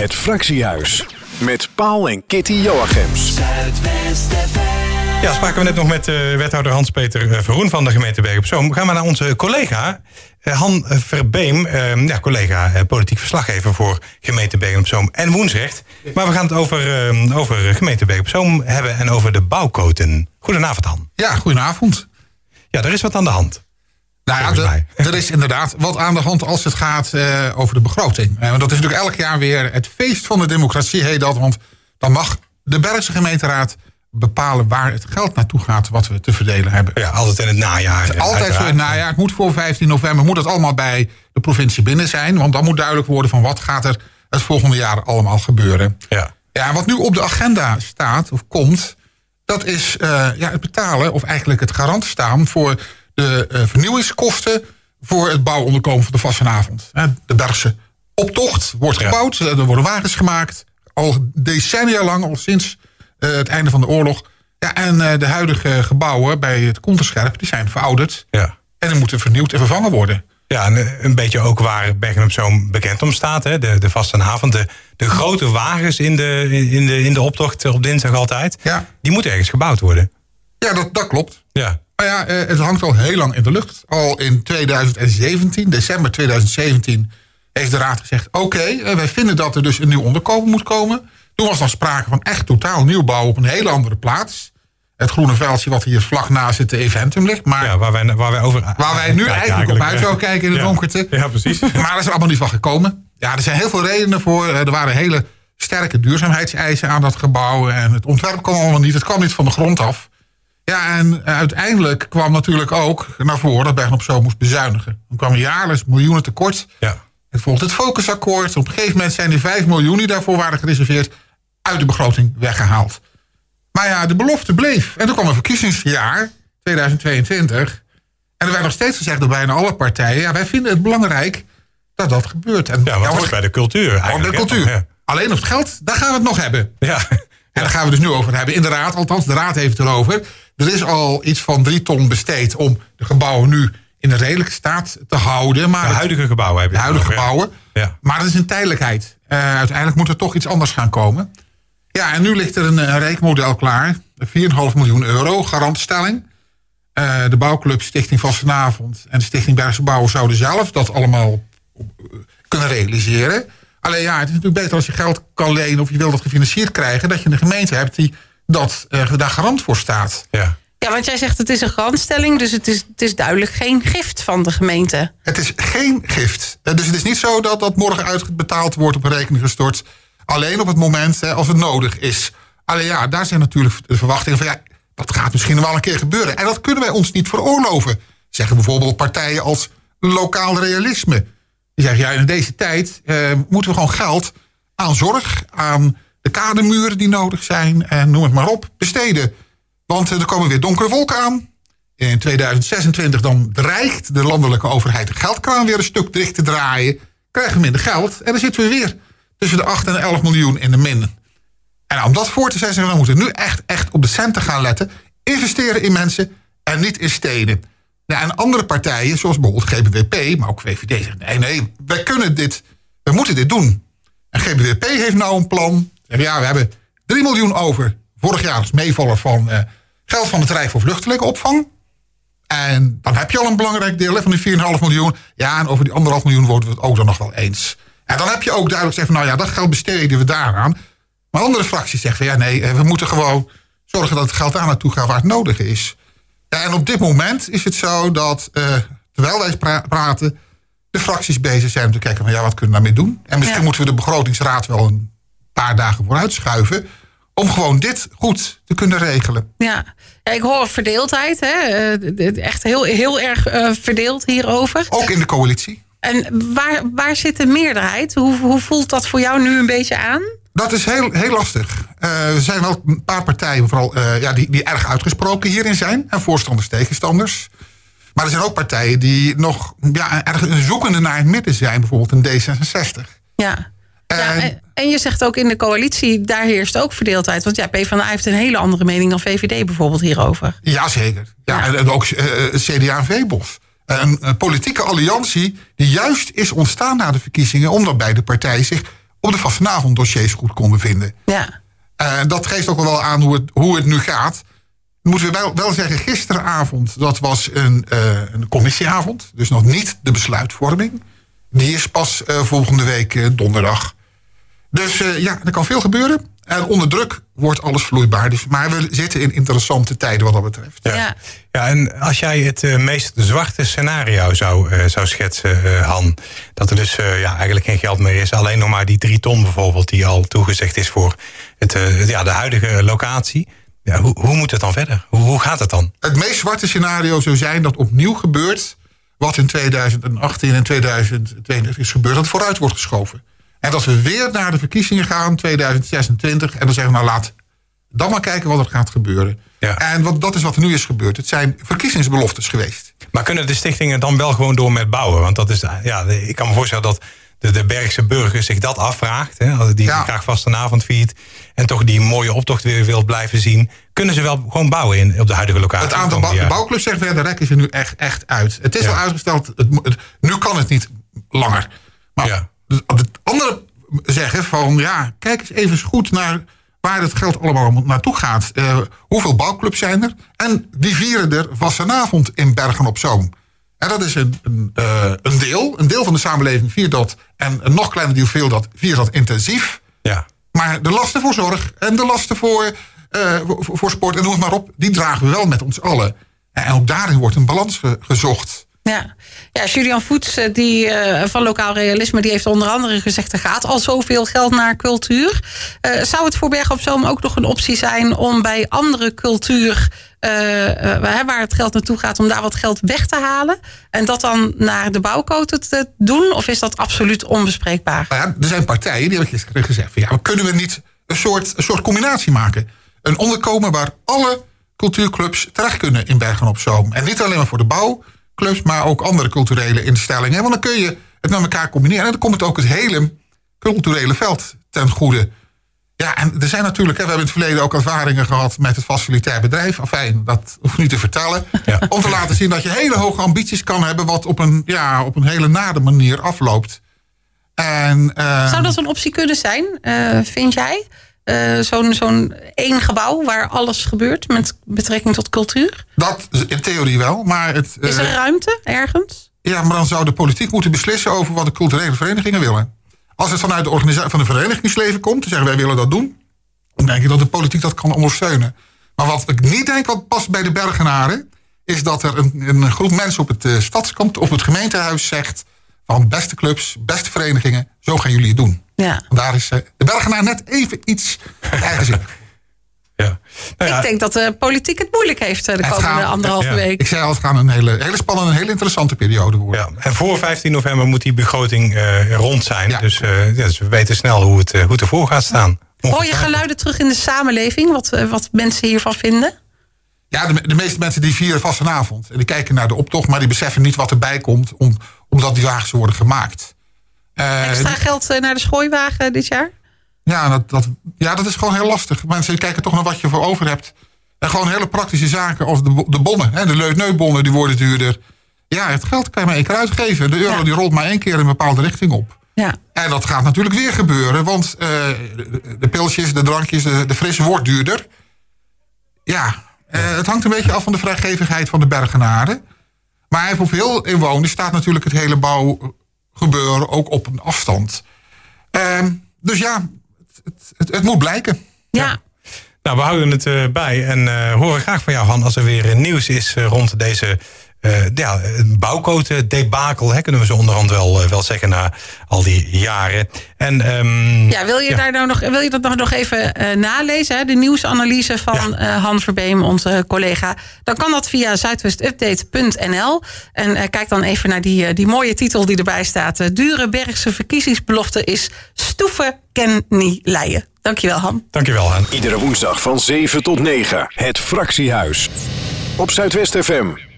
Het Fractiehuis met Paul en Kitty Joachims. Ja, spraken we net nog met uh, wethouder Hans-Peter eh, Verhoen van de gemeente Bergen op Zoom. Gaan we naar onze collega uh, Han Verbeem, uh, ja, collega politiek verslaggever voor gemeente Bergen op Zoom en Woensrecht. Maar we gaan het over, over gemeente Bergen op Zoom hebben en over de bouwkoten. Goedenavond Han. Ja, goedenavond. Ja, er is wat aan de hand. Nou ja, er is inderdaad wat aan de hand als het gaat uh, over de begroting. Uh, want dat is natuurlijk elk jaar weer het feest van de democratie, heet dat. Want dan mag de Bergse gemeenteraad bepalen waar het geld naartoe gaat wat we te verdelen hebben. Ja, altijd in het najaar. Het altijd zo in het najaar. Het moet voor 15 november moet het allemaal bij de provincie binnen zijn. Want dan moet duidelijk worden van wat gaat er het volgende jaar allemaal gebeuren. Ja. Ja, wat nu op de agenda staat of komt, dat is uh, ja, het betalen of eigenlijk het garant staan voor de uh, vernieuwingskosten voor het bouwonderkomen van de Vastenavond. De Bergse optocht wordt gebouwd, ja. er worden wagens gemaakt. Al decennia lang, al sinds uh, het einde van de oorlog. Ja, en uh, de huidige gebouwen bij het Konterscherp, die zijn verouderd. Ja. En die moeten vernieuwd en vervangen worden. Ja, en een beetje ook waar Bergen op Zoom bekend om staat. Hè? De, de vastenavond, de, de grote wagens in de, in, de, in de optocht op dinsdag altijd. Ja. Die moeten ergens gebouwd worden. Ja, dat, dat klopt. Ja. Maar ja, het hangt al heel lang in de lucht. Al in 2017, december 2017, heeft de raad gezegd... oké, wij vinden dat er dus een nieuw onderkomen moet komen. Toen was er sprake van echt totaal nieuwbouw op een hele andere plaats. Het groene veldje wat hier vlak naast het Eventum ligt. Maar ja, waar, wij, waar, wij over, waar wij nu eigenlijk, eigenlijk op uit zouden kijken in de ja. donkerte. Ja, precies. Maar er is er allemaal niet van gekomen. Ja, er zijn heel veel redenen voor. Er waren hele sterke duurzaamheidseisen aan dat gebouw. En het ontwerp kwam allemaal niet. Het kwam niet van de grond af. Ja, en uiteindelijk kwam natuurlijk ook naar voren dat Bergen op Zoom moest bezuinigen. Dan kwam jaarlijks miljoenen tekort. Ja. Het volgde het focusakkoord. Op een gegeven moment zijn die 5 miljoen die daarvoor waren gereserveerd uit de begroting weggehaald. Maar ja, de belofte bleef. En toen kwam een verkiezingsjaar, 2022. En er werd nog steeds gezegd door bijna alle partijen... ja, wij vinden het belangrijk dat dat gebeurt. En, ja, wat ja, bij de cultuur eigenlijk. de cultuur. Ja. Alleen op het geld, daar gaan we het nog hebben. Ja. En daar gaan we dus nu over hebben. In de raad, althans, de raad heeft het erover. Er is al iets van drie ton besteed om de gebouwen nu in een redelijke staat te houden. Maar de huidige gebouwen heb je De huidige nog, gebouwen. Ja. Maar dat is een tijdelijkheid. Uh, uiteindelijk moet er toch iets anders gaan komen. Ja, en nu ligt er een, een rekenmodel klaar. 4,5 miljoen euro, garantstelling. Uh, de bouwclub Stichting Vastenavond en de Stichting Bergse Bouwen zouden zelf dat allemaal kunnen realiseren. Alleen ja, het is natuurlijk beter als je geld kan lenen of je wil dat gefinancierd krijgen, dat je een gemeente hebt die dat, uh, daar garant voor staat. Ja. Ja, want jij zegt het is een garantstelling, dus het is, het is duidelijk geen gift van de gemeente. Het is geen gift. Dus het is niet zo dat dat morgen uitbetaald wordt op een rekening gestort. Alleen op het moment als het nodig is. Alleen ja, daar zijn natuurlijk de verwachtingen van ja, dat gaat misschien wel een keer gebeuren. En dat kunnen wij ons niet veroorloven. Zeggen bijvoorbeeld partijen als lokaal realisme. Die zeggen ja, in deze tijd eh, moeten we gewoon geld aan zorg, aan de kademuren die nodig zijn en noem het maar op, besteden. Want er komen weer donkere wolken aan. In 2026 dan dreigt de landelijke overheid de geldkraan weer een stuk dicht te draaien. Krijgen we minder geld en dan zitten we weer tussen de 8 en 11 miljoen in de min. En om dat voor te we, we moeten nu echt, echt op de centen gaan letten. Investeren in mensen en niet in steden. En andere partijen, zoals bijvoorbeeld GBWP, maar ook VVD, zeggen nee, nee, wij kunnen dit, we moeten dit doen. En GBWP heeft nou een plan. Zeggen, ja, we hebben 3 miljoen over. Vorig jaar als meevaller van uh, geld van het Rijk voor Vluchtelingenopvang. En dan heb je al een belangrijk deel van die 4,5 miljoen. Ja, en over die 1,5 miljoen worden we het ook dan nog wel eens. En dan heb je ook duidelijk van, nou ja, dat geld besteden we daaraan. Maar andere fracties zeggen ja nee, we moeten gewoon zorgen dat het geld daar naartoe gaat waar het nodig is. Ja, en op dit moment is het zo dat, uh, terwijl wij pra praten, de fracties bezig zijn om te kijken van, ja, wat kunnen we daarmee doen? En misschien ja. moeten we de begrotingsraad wel een paar dagen vooruit schuiven om gewoon dit goed te kunnen regelen. Ja, ja ik hoor verdeeldheid, hè? echt heel, heel erg uh, verdeeld hierover. Ook in de coalitie. En waar, waar zit de meerderheid? Hoe, hoe voelt dat voor jou nu een beetje aan? Dat is heel, heel lastig. Uh, er zijn wel een paar partijen vooral, uh, ja, die, die erg uitgesproken hierin zijn. En voorstanders, tegenstanders. Maar er zijn ook partijen die nog ja, erg zoekende naar het midden zijn. Bijvoorbeeld een D66. Ja. Ja, en, en, je zegt ook in de coalitie, daar heerst ook verdeeldheid. Want ja, PvdA heeft een hele andere mening dan VVD bijvoorbeeld hierover. Jazeker. Ja, ja. En, en ook uh, CDA en VBOS. Een, een politieke alliantie die juist is ontstaan na de verkiezingen... omdat beide partijen zich op de vastenavond dossiers goed konden vinden. Ja. En dat geeft ook wel aan hoe het, hoe het nu gaat. Moeten we wel, wel zeggen, gisteravond, dat was een, een commissieavond. Dus nog niet de besluitvorming. Die is pas volgende week donderdag. Dus ja, er kan veel gebeuren. En onder druk wordt alles vloeibaar. Dus, maar we zitten in interessante tijden wat dat betreft. Ja, ja. en als jij het uh, meest zwarte scenario zou, uh, zou schetsen, uh, Han. Dat er dus ja, eigenlijk geen geld meer is. Alleen nog maar die drie ton bijvoorbeeld, die al toegezegd is voor het, ja, de huidige locatie. Ja, hoe, hoe moet het dan verder? Hoe, hoe gaat het dan? Het meest zwarte scenario zou zijn dat opnieuw gebeurt. wat in 2018 en 2022 is gebeurd, dat vooruit wordt geschoven. En dat we weer naar de verkiezingen gaan, 2026. En dan zeggen we, nou laat dan maar kijken wat er gaat gebeuren. Ja. En wat, dat is wat er nu is gebeurd. Het zijn verkiezingsbeloftes geweest. Maar kunnen de stichtingen dan wel gewoon door met bouwen? Want dat is, ja, ik kan me voorstellen dat de, de Bergse burger zich dat afvraagt. Hè, als die ja. graag vastenavond viert. En toch die mooie optocht weer wil blijven zien. Kunnen ze wel gewoon bouwen in, op de huidige locatie? Het aantal bouw, bouwclubs zegt de rek is er nu echt, echt uit. Het is ja. al uitgesteld. Het, nu kan het niet langer. Maar het andere zeggen van ja, kijk eens even goed naar waar het geld allemaal naartoe gaat. Uh, hoeveel bouwclubs zijn er? En die vieren er vastenavond in Bergen op Zoom. En dat is een, een, uh, een, deel. Een deel van de samenleving viert dat. En een nog kleiner deel viert dat, viert dat intensief. Ja. Maar de lasten voor zorg en de lasten voor, uh, voor, voor, sport en noem het maar op... die dragen we wel met ons allen. En ook daarin wordt een balans ge gezocht. Ja, ja Julian Voets eh, die, uh, van Lokaal Realisme die heeft onder andere gezegd... er gaat al zoveel geld naar cultuur. Uh, zou het voor Bergen op Zoom ook nog een optie zijn... om bij andere cultuur, waar het geld naartoe gaat... om daar wat geld weg te halen... en dat dan naar de bouwcode te doen? Of is dat absoluut onbespreekbaar? Nou ja, er zijn partijen die hebben gezegd... Van, ja, kunnen we niet een soort, een soort combinatie maken? Een onderkomen waar alle cultuurclubs terecht kunnen in Bergen op Zoom. En niet alleen maar voor de bouw clubs, maar ook andere culturele instellingen. Want dan kun je het met elkaar combineren. En dan komt het ook het hele culturele veld ten goede. Ja, en er zijn natuurlijk, we hebben in het verleden ook ervaringen gehad met het facilitair bedrijf. Enfin, dat hoef ik niet te vertellen. Om te laten zien dat je hele hoge ambities kan hebben, wat op een, ja, op een hele nade manier afloopt. En, uh, Zou dat een optie kunnen zijn, uh, vind jij? Uh, zo'n zo'n één gebouw waar alles gebeurt met betrekking tot cultuur? Dat in theorie wel, maar het... Is er ruimte ergens? Ja, maar dan zou de politiek moeten beslissen over wat de culturele verenigingen willen. Als het vanuit de organisatie van de verenigingsleven komt, te zeggen wij willen dat doen, dan denk ik dat de politiek dat kan ondersteunen. Maar wat ik niet denk wat past bij de Bergenaren, is dat er een, een groep mensen op het uh, stadskant, op het gemeentehuis zegt van beste clubs, beste verenigingen, zo gaan jullie het doen. Ja. Daar is uh, de Bergenaar net even iets eigenzinnig. Ja. Nou ja. Ik denk dat de politiek het moeilijk heeft de komende gaan, anderhalve ja. week. Ik zei al, het gaat een hele, hele spannende, een hele interessante periode worden. Ja. En voor 15 november moet die begroting uh, rond zijn. Dus, uh, dus, we weten snel hoe het, hoe het ervoor gaat staan. Hoor je geluiden terug in de samenleving? Wat, wat mensen hiervan vinden? Ja, de, de, meeste mensen die vieren vast een avond. En die kijken naar de optocht, maar die beseffen niet wat erbij komt... Om, omdat die wagens worden gemaakt. Uh, Extra geld naar de schooiwagen dit jaar? Ja dat, dat, ja, dat is gewoon heel lastig. Mensen kijken toch naar wat je voor over hebt. En gewoon hele praktische zaken als de, de bonnen. Hè, de leutneutbonnen, die worden duurder. Ja, het geld kan je maar één keer uitgeven. De euro ja. die rolt maar één keer in een bepaalde richting op. Ja. En dat gaat natuurlijk weer gebeuren. Want uh, de, de, pilsjes, de drankjes, de, de fris wordt duurder. Ja, uh, het hangt een beetje af van de vrijgevigheid van de Bergenaren. Maar voor veel inwoners staat natuurlijk het hele bouwgebeuren ook op een afstand. Uh, dus ja, het, het, het, moet blijken. Ja. ja. Nou, we houden het uh, bij en uh, horen graag van jou, Han, als er weer nieuws is uh, rond deze uh, ja, bouwcode debakel, hè, kunnen we ze onderhand wel, wel zeggen na al die jaren. En, um, ja, wil je, ja. Daar nou nog, wil je dat nog, nog even uh, nalezen? Hè? De nieuwsanalyse van ja. uh, Han Verbeem, onze collega. Dan kan dat via zuidwestupdate.nl. En kijk dan even naar die, die mooie titel die erbij staat. Dure Bergse verkiezingsbelofte is stoeven ken niet leien. Dankjewel, Han. Dankjewel, Han. Iedere woensdag van 7 tot 9. Het Fractiehuis. Op Zuidwest FM.